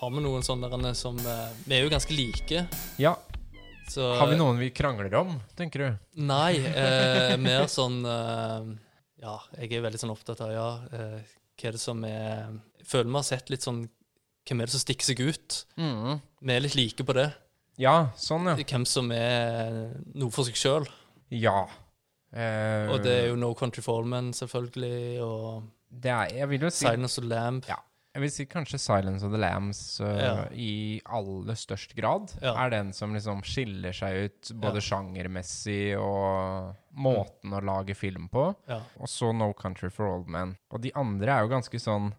har vi noen sånne som eh, Vi er jo ganske like. Ja. Så Har vi noen vi krangler om, tenker du? Nei, eh, mer sånn eh, Ja, jeg er veldig sånn opptatt av ja, eh, hva er det som er Jeg føler vi har sett litt sånn Hvem er det som stikker seg ut? Vi er litt like på det. Ja, sånn, ja. Hvem som er noe for seg sjøl. Ja. Eh, Og det er jo No Country for All Men, selvfølgelig, og det er, Jeg vil jo si Silence of Lamb. Ja. Jeg vil si kanskje Silence of the Lambs uh, Ja. i aller størst grad Ja. er den som liksom skiller seg ut både Ja. sjangermessig og måten å lage film på. Og så No Country for Old Men. Og de andre er jo ganske sånn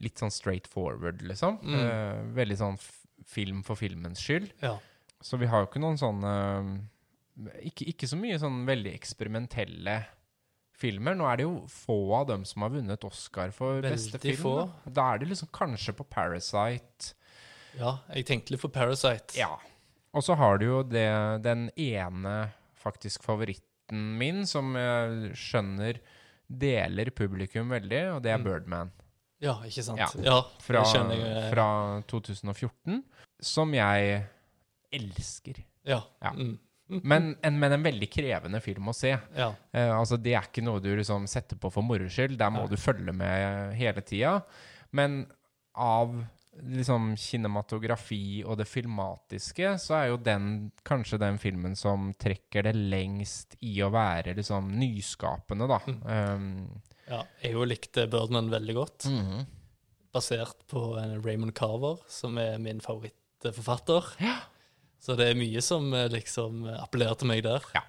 litt sånn straight forward, liksom. Mm. Uh, veldig sånn film for filmens skyld. ja. Så vi har jo ikke noen sånne ikke, ikke så mye sånn veldig eksperimentelle filmer. Nå er det jo få av dem som har vunnet Oscar for Veldig beste film. få. Da. da er det liksom kanskje på Parasite. ja. Jeg tenkte litt på Parasite. Ja. Og så har du jo det, den ene faktisk favoritten min, som jeg skjønner deler publikum veldig, og det er Mm. Birdman. Ja, ikke sant? Ja. Ja, Fra, det skjønner jeg. fra 2014. Som jeg elsker. Ja. Ja. Mm. Men en, men en veldig krevende film å se. ja. Eh, altså Det er ikke noe du liksom setter på for moro skyld. Der må ja. du følge med hele tida. Men av liksom kinematografi og det filmatiske, så er jo den kanskje den filmen som trekker det lengst i å være liksom nyskapende, da. Mm. Um, ja. Jeg jo likte Birdman veldig godt, mhm. basert på Raymond Carver, som er min favorittforfatter. Så det er mye som eh, liksom appellerer til meg der. Ja.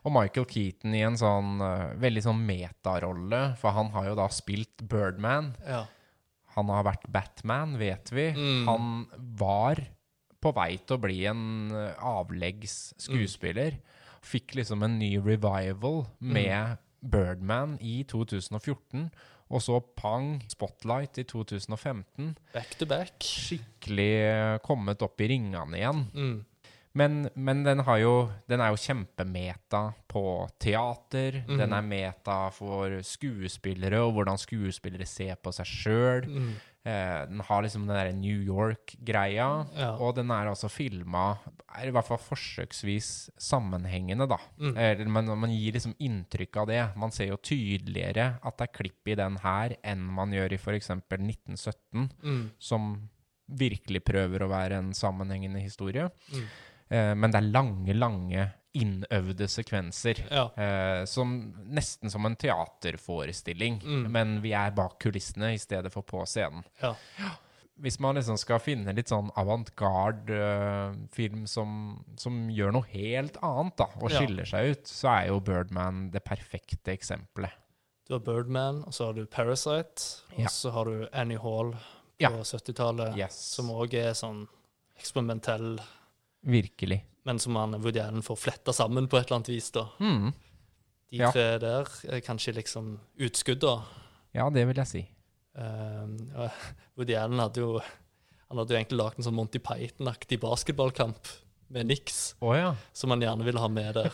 Og Michael Keaton i en sånn uh, veldig sånn metarolle, for han har jo da spilt Birdman. Ja. Han har vært Batman, vet vi. Mm. Han var på vei til å bli en eh, avleggs skuespiller. Fikk liksom en ny revival med Birdman i 2014. Og så pang, Spotlight i 2015. Back to back. Skikkelig eh, kommet opp i ringene igjen. Mm. Men, men den, har jo, den er jo kjempemeta på teater. Mm. Den er meta for skuespillere og hvordan skuespillere ser på seg sjøl. Mm. Eh, den har liksom den der New York-greia. Ja. Og den er altså filma er i hvert fall forsøksvis sammenhengende, da. Mm. Eh, men man gir liksom inntrykk av det. Man ser jo tydeligere at det er klipp i den her enn man gjør i f.eks. 1917, Mm. som virkelig prøver å være en sammenhengende historie. Mm. Eh, men det er lange, lange innøvde sekvenser. Ja. Eh, som Nesten som en teaterforestilling, Mm. men vi er bak kulissene i stedet for på scenen. Ja. Hvis man liksom skal finne litt sånn avantgarde eh, film som, som gjør noe helt annet, da, og Ja. skiller seg ut, så er jo Birdman det perfekte eksempelet. Du har Birdman, og så har du Parasite, og Ja. så har du Annie Hall på Ja. 70-tallet, Yes. som òg er sånn eksperimentell, Virkelig. men som han Woody Allen får fletta sammen på et eller annet vis. da. Mm. De Ja. tre der er kanskje liksom utskudd, da. Ja, det vil jeg si. Ja, Woody Allen hadde jo han hadde jo egentlig lagd en sånn Monty Python-aktig basketballkamp med Nix, oh, ja. som han gjerne ville ha med der.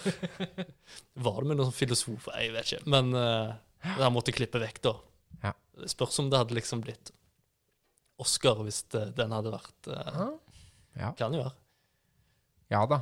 Var det med noen sånn filosof? Jeg vet ikke. Men uh, han måtte klippe vekk, da. Ja. Spørs om det hadde liksom blitt Oscar hvis det, den hadde vært uh, Ja. Kan jo være. Ja da.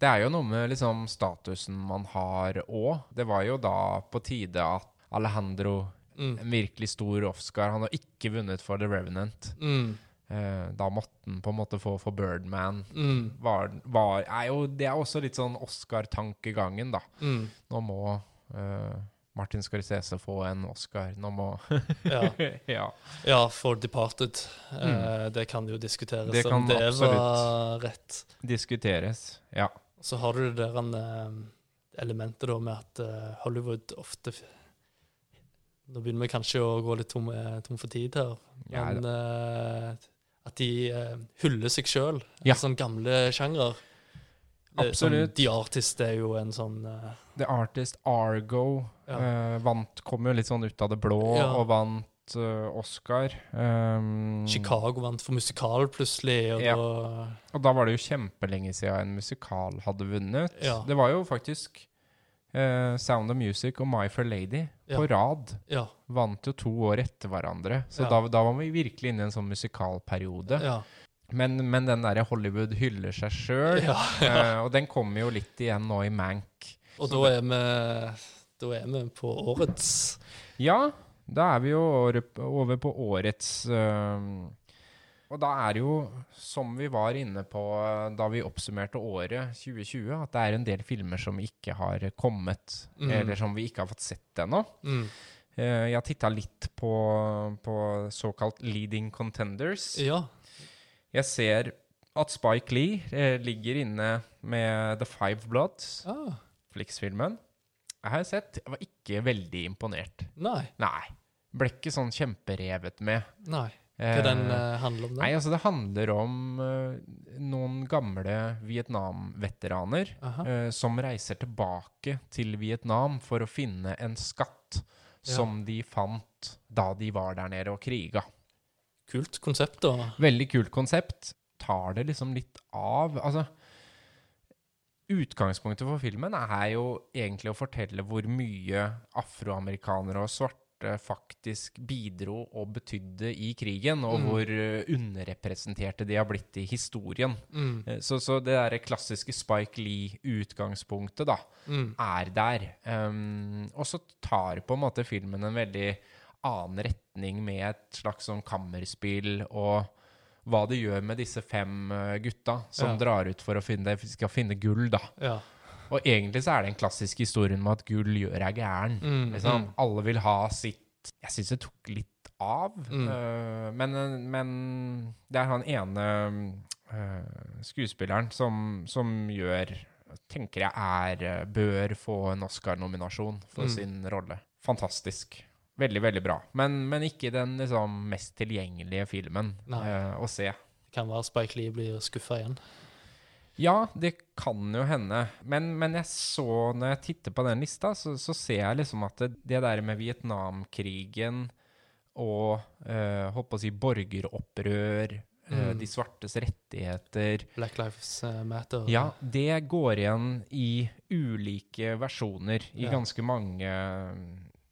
Det er jo noe med liksom statusen man har òg. Det var jo da på tide at Alejandro, Mm. en virkelig stor Oscar Han har ikke vunnet for The Revenant. Mm. Eh, da måtte han på en måte få for Birdman. Mm. Var, var, er jo, det er også litt sånn Oscar-tankegangen, da. Mm. Nå må eh, Martin Scorsese få en Oscar. Nå må Ja. Ja. ja, for Departed. Eh, det kan jo diskuteres Mm. Det kan om det var rett. Diskuteres. Ja. Så har du det der eh, elementet da med at eh, Hollywood ofte Nå begynner vi kanskje å gå litt tom, eh, tom for tid her, Ja, men eh, at de uh, hyller seg sjøl. Ja. Sånn gamle sjangrer. Sånn, Absolutt. The Artist er jo en sånn uh, The Artist Argo Ja. uh, vant, kom jo litt sånn ut av det blå Ja. og vant uh, Oscar. Um, Chicago vant for musikal plutselig, og Ja. da Og da var det jo kjempelenge siden en musikal hadde vunnet. Ja. Det var jo faktisk Sound of Music og My Fair Lady Ja. på rad. Ja. Vant jo to år etter hverandre. Så Ja. da, da var vi virkelig inne i en sånn musikalperiode. Ja. Men, men den derre Hollywood hyller seg sjøl, ja. eh, og den kommer jo litt igjen nå i Mank. Og da er vi Da er vi på årets Ja, da er vi jo over på årets uh, Og da er det jo, som vi var inne på øh, da vi oppsummerte året 2020, at det er en del filmer som ikke har kommet, Mm. eller som vi ikke har fått sett ennå. mm. Eh, jeg har titta litt på, på såkalt leading contenders. Ja. Jeg ser at Spike Lee eh, ligger inne med The Five Bloods, Ah, Flix-filmen. Jeg har sett. Jeg var ikke veldig imponert. nei. Nei. Ble ikke sånn kjemperevet med. Nei. Hva den Eh, eh, handler om? Nei, altså det handler om eh, noen gamle Vietnam-veteraner eh, som reiser tilbake til Vietnam for å finne en skatt Ja. som de fant da de var der nede og kriga. Kult konsept, da. Veldig kult konsept. Tar det liksom litt av. Altså Utgangspunktet for filmen er jo egentlig å fortelle hvor mye afroamerikanere og svarte faktisk bidro og betydde i krigen, og Mm. hvor eh, underrepresenterte de har blitt i historien. Mm. Eh, Så, så det der klassiske Spike Lee-utgangspunktet, da, Mm. er der. Um, og så tar på en måte filmen en veldig annen retning med et slags sånn kammerspill og hva det gjør med disse fem eh, gutta som Ja. drar ut for å finne, skal finne gull, da. Ja. Og egentlig så er det en klassisk historie om at gull gjør deg gæren. Mm. Liksom. Mm. Alle vil ha sitt Jeg syns det tok litt av. Mm. Uh, men, men det er han ene uh, skuespilleren som, som gjør Tenker jeg er eh, Bør få en Oscar-nominasjon for Mm. sin rolle. Fantastisk. Veldig, veldig bra. Men, men ikke den liksom mest tilgjengelige filmen eh, å se. Det kan være Spike Lee blir skuffa igjen. Ja, det kan jo hende. Men, men jeg så, når jeg titter på den lista, så, så ser jeg liksom at det, det der med Vietnamkrigen og uh, holdt på å si borgeropprør, eh, Mm. de svartes rettigheter Black Lives Matter. Ja, det går igjen i ulike versjoner i Ja. ganske mange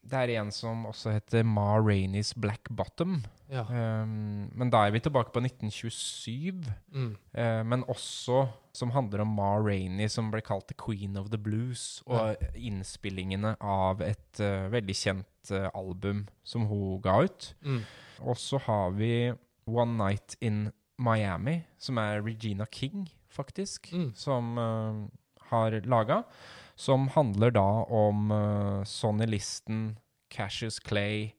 Det er en som også heter Ma Rainey's Black Bottom. Ja. Um, men da er vi tilbake på 1927. Mm. Uh, men også som handler om Ma Rainey, som ble kalt The Queen of the Blues, og innspillingene av et uh, veldig kjent uh, album som hun ga ut. Mm. Og så har vi One Night in Miami, som er Regina King, faktisk, Mm. som har laga. Som handler da om uh, Sonny Listen, Cassius Clay,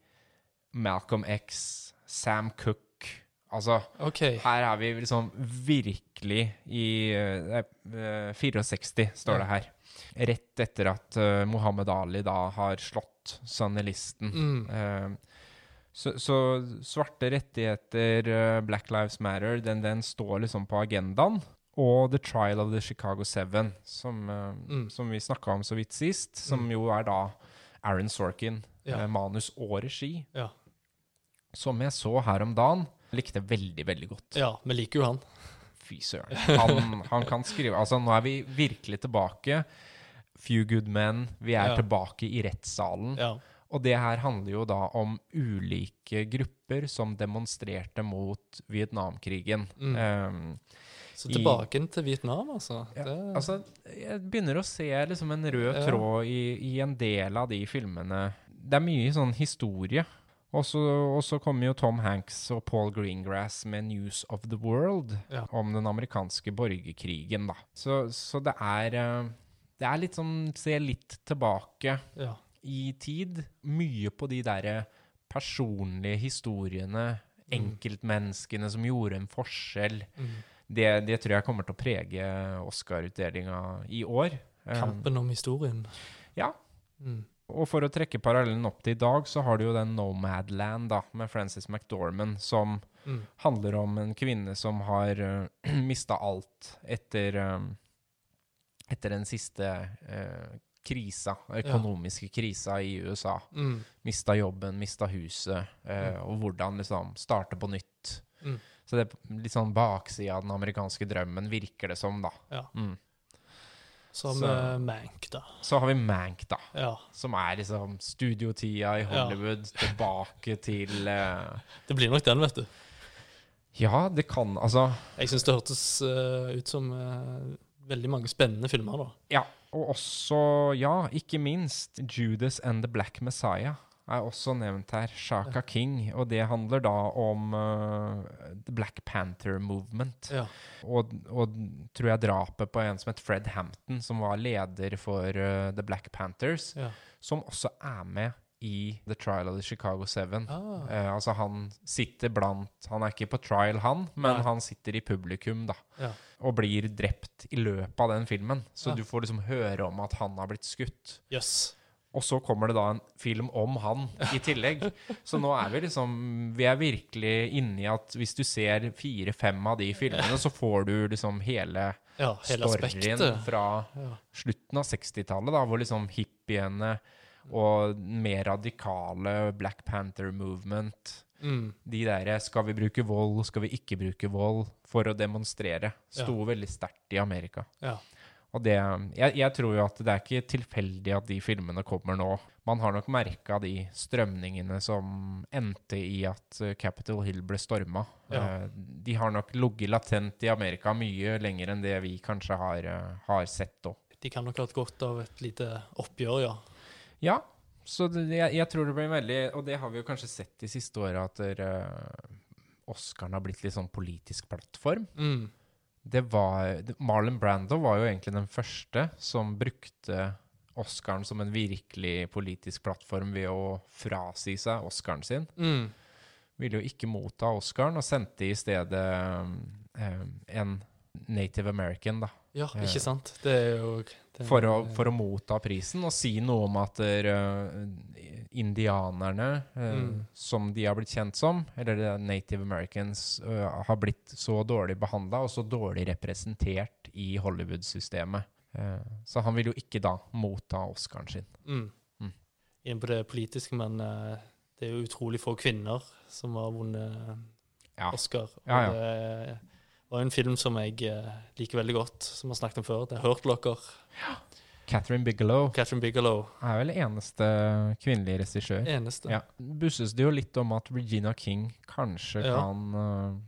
Malcolm X, Sam Cook. Altså okay. her er vi liksom virkelig i uh, uh, 64, står det her. Rett etter at uh, Muhammad Ali da har slått Sanelisten. Mm. Eh, så, så svarte rettigheter, eh, Black Lives Matter, den, den står liksom på agendaen. Og The Trial of the Chicago Seven, som, eh, Mm. som vi snakka om så vidt sist. Som Mm. jo er da Aaron Sorkin, Ja. eh, manus og regi. Ja. Som jeg så her om dagen. Likte veldig, veldig godt. ja, vi liker jo han. Fy søren. Han, han kan skrive Altså, nå er vi virkelig tilbake. Few good men. Vi er Ja. tilbake i rettssalen. Ja. Og det her handler jo da om ulike grupper som demonstrerte mot Vietnamkrigen. Mm. Ehm, Så tilbake til Vietnam, altså. ja, Det, altså, jeg begynner å se liksom en rød Ja. tråd i, i en del av de filmene. Det er mye sånn historie. Og så kommer jo Tom Hanks og Paul Greengrass med 'News of the World' Ja. om den amerikanske borgerkrigen, da. Så, så det er eh, Det er litt sånn Se litt tilbake ja. i tid. Mye på de derre personlige historiene. Mm. Enkeltmenneskene som gjorde en forskjell. Mm. Det, det tror jeg kommer til å prege Oscar-utdelinga i år. Eh, Kampen om historien. ja. Mm. Og for å trekke parallellen opp til i dag, så har du jo den Nomadland da, med Frances McDormand, som Mm. handler om en kvinne som har uh, mista alt etter, um, etter den siste uh, krisa, økonomiske krisa i USA. Mm. Mista jobben, mista huset, eh, og hvordan liksom starte på nytt. Mm. Så det er litt sånn baksida av den amerikanske drømmen, virker det som, da. Ja. Mm. Som Så- Mank, da. Så har vi Mank, da. Ja. Som er liksom studiotida i Hollywood. Tilbake til uh... Det blir nok den, vet du. Ja, det kan Altså Jeg syns det hørtes uh, ut som uh, veldig mange spennende filmer, da. Ja. Og også, ja, ikke minst Judas and the Black Messiah er også nevnt her. Shaka King. Og det handler da om uh, The Black Panther Movement. Ja. Og, og tror jeg drapet på en som het Fred Hampton, som var leder for uh, The Black Panthers, ja. som også er med i The Trial of the Chicago Seven. Ah, Eh, altså Han sitter blant Han er ikke på trial, han, men Nei. han sitter i publikum, da. ja. Og blir drept i løpet av den filmen. Så Ja. du får liksom høre om at han har blitt skutt. Jøss. Og så kommer det da en film om han i tillegg. Så nå er vi liksom Vi er virkelig inne i at hvis du ser fire-fem av de filmene, så får du liksom hele Ja, hele storyen aspektet. fra slutten av 60-tallet, da, hvor liksom hippiene og mer radikale Black Panther movement Mm. De der 'skal vi bruke vold, skal vi ikke bruke vold', for å demonstrere, sto veldig sterkt i Amerika. Ja. Og det, jeg, jeg tror jo at det er ikke tilfeldig at de filmene kommer nå. Man har nok merka de strømningene som endte i at eh, Capitol Hill ble storma. Ja. Eh, De har nok ligget latent i Amerika mye lenger enn det vi kanskje har, eh, har sett da. De kan nok ha hatt godt av et lite oppgjør, ja. Ja, så det, jeg, jeg tror det blir veldig Og det har vi jo kanskje sett de siste åra, at uh, Oscaren har blitt litt sånn politisk plattform. Mm. Det var, Marlon Brando var jo egentlig den første som brukte Oscaren som en virkelig politisk plattform ved å frasi seg Oscaren sin. Mm. Ville jo ikke motta Oscaren, og sendte i stedet um, en Native American, da. Ja, ikke sant? Det er jo det, For å, for å motta prisen og si noe om at eh, indianerne, uh, Mm. som de har blitt kjent som, eller Native Americans, uh, har blitt så dårlig behandla og så dårlig representert i Hollywood-systemet. Eh, så han vil jo ikke da motta Oscaren sin. mm. Mm. Inn på det politiske, men eh, det er jo utrolig få kvinner som har vunnet Ja. Oscar. Og Ja, ja. det var en film som jeg eh, liker veldig godt, som vi har snakket om før. Det er Hurt Locker. Catherine Bigelow Catherine Bigelow. er vel eneste kvinnelige regissør. Eneste. Ja. Busses det jo litt om at Regina King kanskje Ja. kan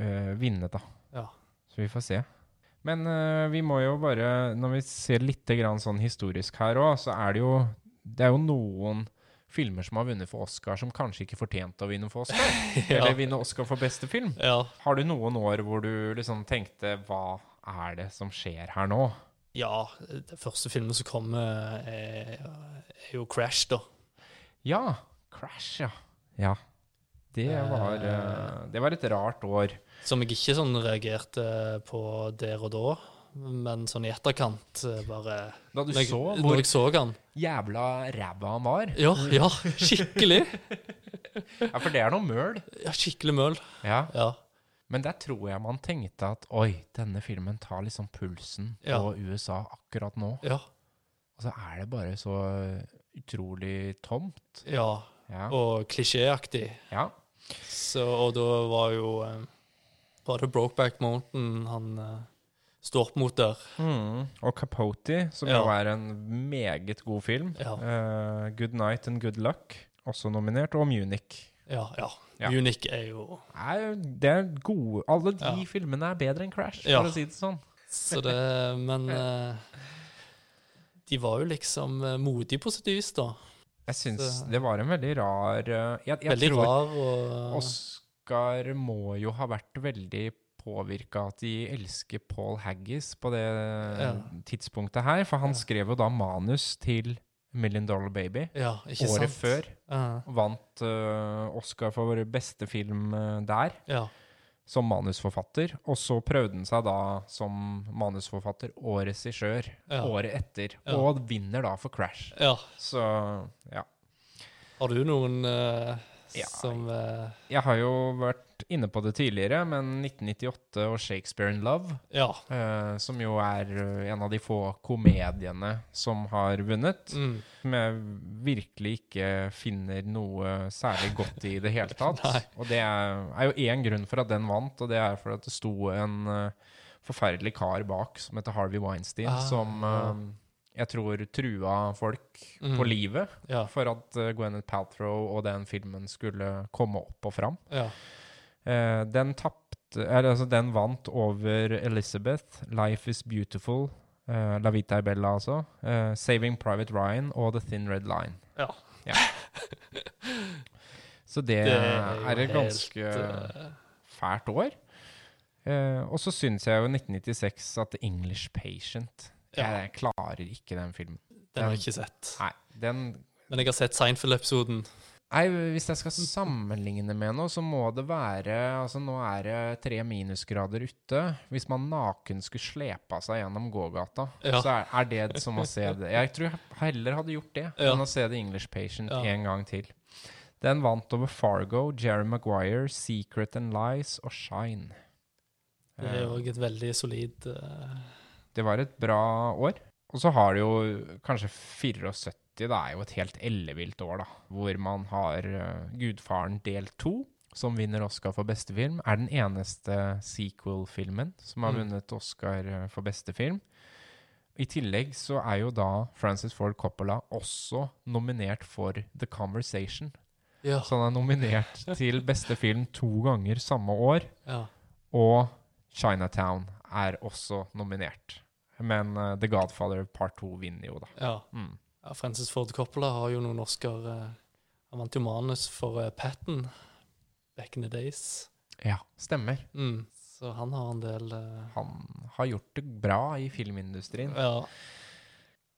øh, vinne, da. Ja. Så vi får se. Men øh, vi må jo bare Når vi ser litt grann sånn historisk her òg, så er det jo Det er jo noen filmer som har vunnet for Oscar, som kanskje ikke fortjente å vinne for Oscar. Ja. Eller vinne Oscar for beste film. ja. Har du noen år hvor du liksom tenkte Hva er det som skjer her nå? Ja, det første filmen som kommer, er, er jo Crash, da. Ja. Crash, ja. Ja. Det var, øh, det var et rart år. Som jeg ikke sånn reagerte på der og da, men sånn i etterkant eh, bare Da du Når jeg, så når hvor jeg så han. jævla ræva han var. Ja, ja, skikkelig. Ja, for det er noe møl. Ja, skikkelig møl. Ja. Ja. Men der tror jeg man tenkte at oi, denne filmen tar liksom pulsen Ja. på USA akkurat nå. Ja. Og så er det bare så utrolig tomt. ja. Ja. Og klisjéaktig. ja. Så, og da var jo eh, Var det Brokeback Mountain han eh, opp mot der? Mm. Og Capote, som Ja. jo er en meget god film. Ja. Uh, good Night and Good Luck, også nominert. Og Munich. Ja, ja. Ja. Munich er jo Er, det er gode Alle de filmene er bedre enn Crash, for å si det sånn. Så det Men uh, de var jo liksom eh, modige på sitt vis, da. Jeg syns det var en veldig rar jeg, jeg Veldig tror rar og Oscar må jo ha vært veldig påvirka at de elsker Paul Haggis på det Ja. tidspunktet her. For han Ja. skrev jo da manus til Million Dollar Baby Ja, året sant? før. Vant uh, Oscar for vår beste film uh, der, som manusforfatter. Og så prøvde han seg da som manusforfatter og regissør året etter. Og vinner da for Crash. ja. Så ja. Har du noen eh, Ja, som uh, Jeg har jo vært inne på det tidligere, men 1998 og Shakespeare in Love, Ja. uh, som jo er eh, en av de få komediene som har vunnet, Mm. som jeg virkelig ikke finner noe særlig godt i det hele tatt. Og det er, er jo én grunn for at den vant, og det er for at det sto en uh, forferdelig kar bak som heter Harvey Weinstein, Ah, som jeg tror trua folk Mm. på livet Ja. for at uh, Gwyneth Paltrow og den filmen skulle komme opp og fram. ja. Uh, den tapte Eller altså, den vant over Elizabeth, Life Is Beautiful, uh, La Vita e Bella, altså. uh, Saving Private Ryan og The Thin Red Line. Ja. Så det, Det er et helt, ganske eh, fælt år. Eh, og så syns jeg jo 1996 at The English Patient Ja. Jeg klarer ikke den filmen. Den har jeg ikke sett. Nei, den Men jeg har sett Seinfeld-episoden. Nei, hvis jeg skal sammenligne med noe, så må det være Altså, nå er det tre minusgrader ute. Hvis man naken skulle slepa seg gjennom gågata, Ja. så er, er det som å se det. Jeg tror jeg heller hadde gjort det Ja. enn å se The English Patient Ja. en gang til. Den vant over Fargo, Jerry Maguire, Secret and Lies og Shine. Det er Eh, òg et veldig solid eh, Det var et bra år. Og så har det jo kanskje 74 Det er jo et helt ellevilt år, da. Hvor man har eh, Gudfaren del to, som vinner Oscar for beste film. Er den eneste sequel-filmen som har Mm. vunnet Oscar eh, for beste film. I tillegg så er jo da Francis Ford Coppola også nominert for The Conversation. Ja. Så han er nominert til beste film to ganger samme år. ja. Og Chinatown er også nominert. Men uh, The Godfather Part 2 vinner jo, da. ja. Mm. ja. Francis Ford Coppola har jo noen Oscar eh, Han vant jo manus for uh, Patten back in the days. Ja, stemmer. Mm. Så han har en del Han har gjort det bra i filmindustrien. Ja.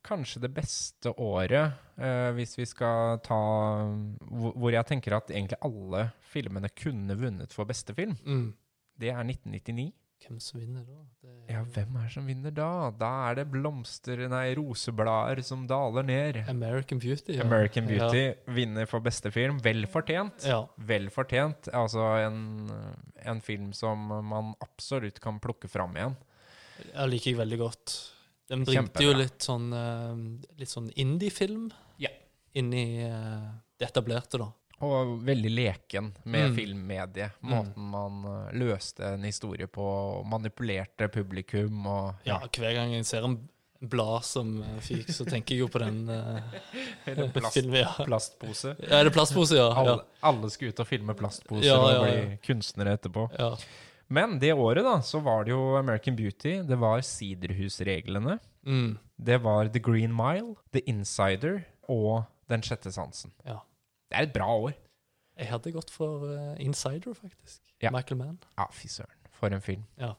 Kanskje det beste året, eh, hvis vi skal ta hvor, hvor jeg tenker at egentlig alle filmene kunne vunnet for beste film, Mm. det er 1999. Hvem som vinner da? Det er Ja, hvem er det som vinner da? Da er det blomster, nei, roseblader som daler ned. American Beauty. ja. American Beauty vinner for beste film. Vel fortjent. Ja. Vel fortjent. Altså en, en film som man absolutt kan plukke fram igjen. ja. liker jeg veldig godt. Den bringte jo litt sånn, eh, litt sånn indie-film Ja. inn i eh, det etablerte, da. Og veldig leken med Mm. filmmediet. Mm. Måten man eh, løste en historie på, og manipulerte publikum og Ja, hver gang jeg ser en blad som eh, fyker, så tenker jeg jo på den uh, Plast, filmen. Ja. plastpose. ja, er det plastpose, ja? Alle, alle skulle ut og filme plastposer Ja, og ja, bli kunstnere etterpå. ja. Men det året da, så var det jo American Beauty, det var Siderhusreglene, Mm. det var The Green Mile, The Insider og Den sjette sansen. ja. Det er et bra år. Jeg hadde gått for uh, Insider, faktisk. Ja. Michael Mann. Ja, fy søren. For en film. Ja.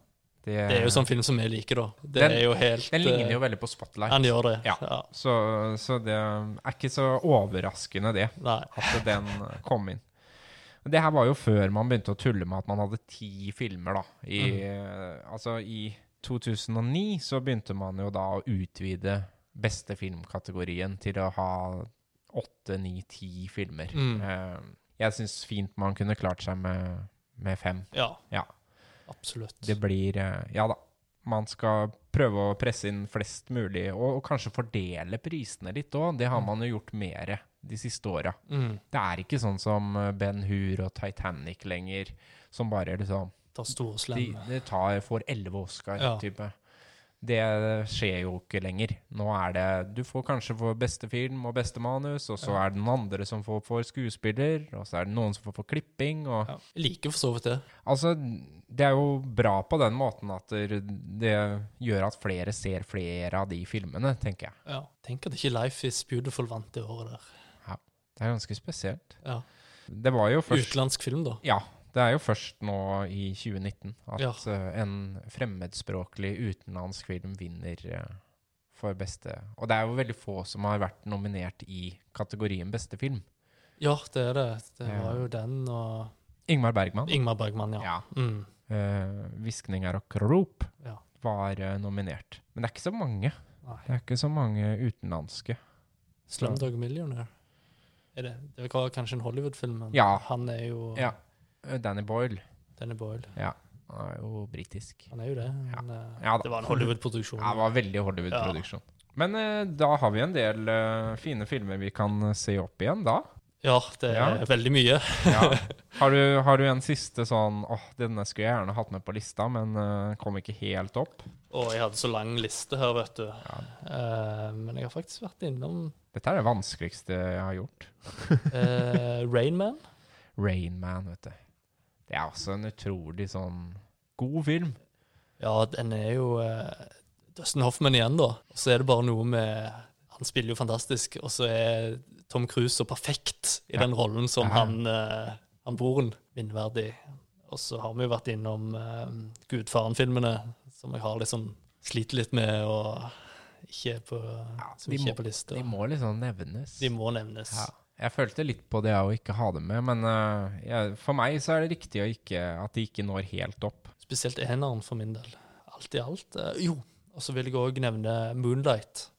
Det, Det er jo sånn film som vi liker, da. Det Den- er jo helt Den ligner eh, jo veldig på Spotlight. Han gjør det. Ja. Så, så det er ikke så overraskende, det, Nei. at den kom inn. Det her var jo før man begynte å tulle med at man hadde ti filmer, da. I, Mm. Altså, i 2009 så begynte man jo da å utvide beste filmkategorien til å ha åtte, ni, ti filmer. Mm. Eh, jeg syns fint man kunne klart seg med, med fem. Ja. Ja. Absolutt. Det blir eh, Ja da. Man skal prøve å presse inn flest mulig, og, og kanskje fordele prisene litt òg. Det har man jo gjort mer de siste åra. Mm. Det er ikke sånn som eh, Ben Hur og Titanic lenger, som bare liksom Ta store slemme. de tar, får elleve Oscar, Ja. Det skjer jo ikke lenger. Nå er det Du får kanskje for beste film og beste manus, og så Ja. er det noen andre som får for skuespiller, og så er det noen som får for klipping, og Ja. Jeg liker for så vidt det. Altså, det er jo bra på den måten at det, det gjør at flere ser flere av de filmene, tenker jeg. Ja. Tenk at ikke Life Is Beautiful vant det året der. Ja. Det er ganske spesielt. Ja. Det var jo først Utenlandsk film, da. Ja, det er jo først nå i 2019 at Ja. eh, en fremmedspråklig utenlandsk film vinner eh, for beste Og det er jo veldig få som har vært nominert i kategorien beste film. Ja, det er det. Det var jo den og Ingmar Bergman. Ingmar Bergman, ja. Ja. Mm. Uh, 'Hviskninger og krop' Ja. var uh, nominert. Men det er ikke så mange. Nei. Det er ikke så mange utenlandske. Slumdog Millionaire. Er det, det var kanskje en Hollywood-film, men Ja. han er jo Ja. Eh, Danny Boyle. Danny Boyle. Ja, han er jo britisk. Han er jo det. Men, eh, Ja det var en Hollywood-produksjon. Ja, det var veldig Hollywood-produksjon. Men eh, da har vi en del eh, fine filmer vi kan eh, se opp igjen da. Ja, det er Ja. veldig mye. Ja. Har, du, har du en siste sånn åh, denne skulle jeg gjerne hatt med på lista, men eh, kom ikke helt opp? Og jeg hadde så lang liste her, vet du. Eh, men jeg har faktisk vært innom Dette er det vanskeligste jeg har gjort. uh, Rainman. Rainman, vet du. Det er også en utrolig sånn god film. Ja, den er jo eh, Dustin Hoffman igjen, da. Og så er det bare noe med Han spiller jo fantastisk, og så er Tom Cruise så perfekt i Ja. den rollen som Aha. han, eh, han broren. Minneverdig. Og så har vi jo vært innom eh, Gudfaren-filmene, som jeg har liksom sliter litt med og ikke på, som ikke må- er på lista. De må liksom nevnes. De må nevnes. Ja. Jeg følte litt på det å ikke ha dem med, men uh, jeg, for meg så er det riktig ikke, at de ikke når helt opp. Spesielt eneren for min del. Alt i alt. Uh, jo, og så vil jeg òg nevne Moonlight.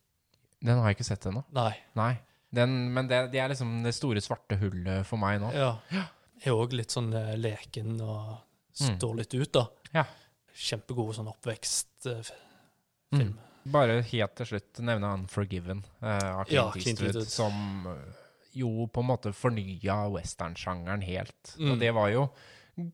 Den har jeg ikke sett ennå. Nei. Nei. Den, men det, det er liksom det store svarte hullet for meg nå. Ja. Er òg litt sånn eh, leken og Mm. står litt ut, da. Ja. Kjempegod sånn oppvekstfilm. Mm. Bare helt til slutt nevne Unforgiven uh, av Clint Ja, Clint Eastwood, Eastwood. som jo på en måte fornya westernsjangeren helt. Mm. Og det var jo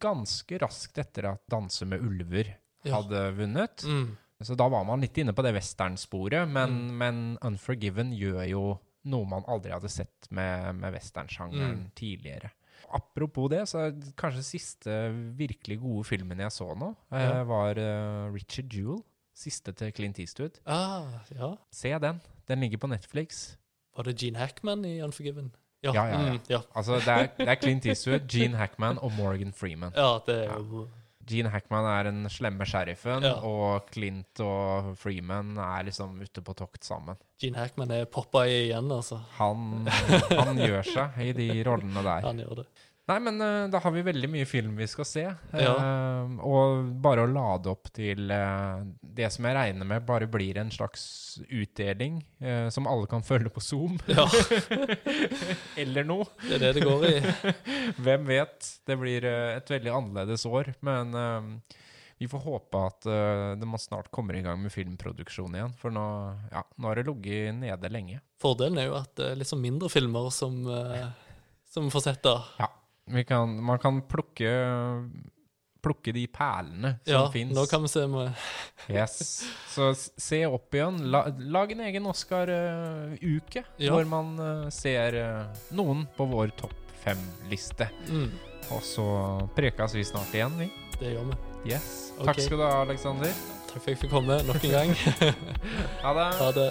ganske raskt etter at 'Danse med ulver' Ja. hadde vunnet. Mm. Så da var man litt inne på det westernsporet, men, men Unforgiven gjør jo noe man aldri hadde sett med, med westernsjangeren Mm. tidligere. Apropos det, så kanskje siste virkelig gode filmen jeg så nå, eh, Ja. var eh, Richard Jewell. Siste til Clint Eastwood. Ah, ja. Se den. Den ligger på Netflix. Var det Gene Hackman i Unforgiven? Ja, Ja, ja, ja. Mm, ja. Altså, det er, det er Clint Eastwood, Gene Hackman og Morgan Freeman. ja det er jo Gene Hackman er den slemme sheriffen, Ja. og Clint og Freeman er liksom ute på tokt sammen. Gene Hackman er poppa igjen, altså. Han, han gjør seg i de rollene der. Han gjør det. Nei, men uh, da har vi veldig mye film vi skal se. Ja. Uh, og bare å lade opp til uh, det som jeg regner med bare blir en slags utdeling, som alle kan følge på Zoom, Ja, eller noe. det er det det går i. Hvem vet? Det blir et veldig annerledes år, men vi får håpe at uh, det må snart kommer i gang med filmproduksjon igjen, for nå, ja, nå har det ligget nede lenge. Fordelen er jo at det er litt sånn mindre filmer som, uh, som får sett da. Ja, vi kan, man kan plukke, plukke de perlene som Ja, finnes. nå kan vi se med Yes. Så se opp igjen. La, lag en egen Oscar-uke, Ja. hvor man eh, ser eh, noen på vår topp fem-liste. mm, Og så prekes vi snart igjen, vi. Det gjør vi. Yes. Okay. Takk skal du ha, Aleksander. Takk for at jeg fikk komme nok en gang. Ha det. Ha det.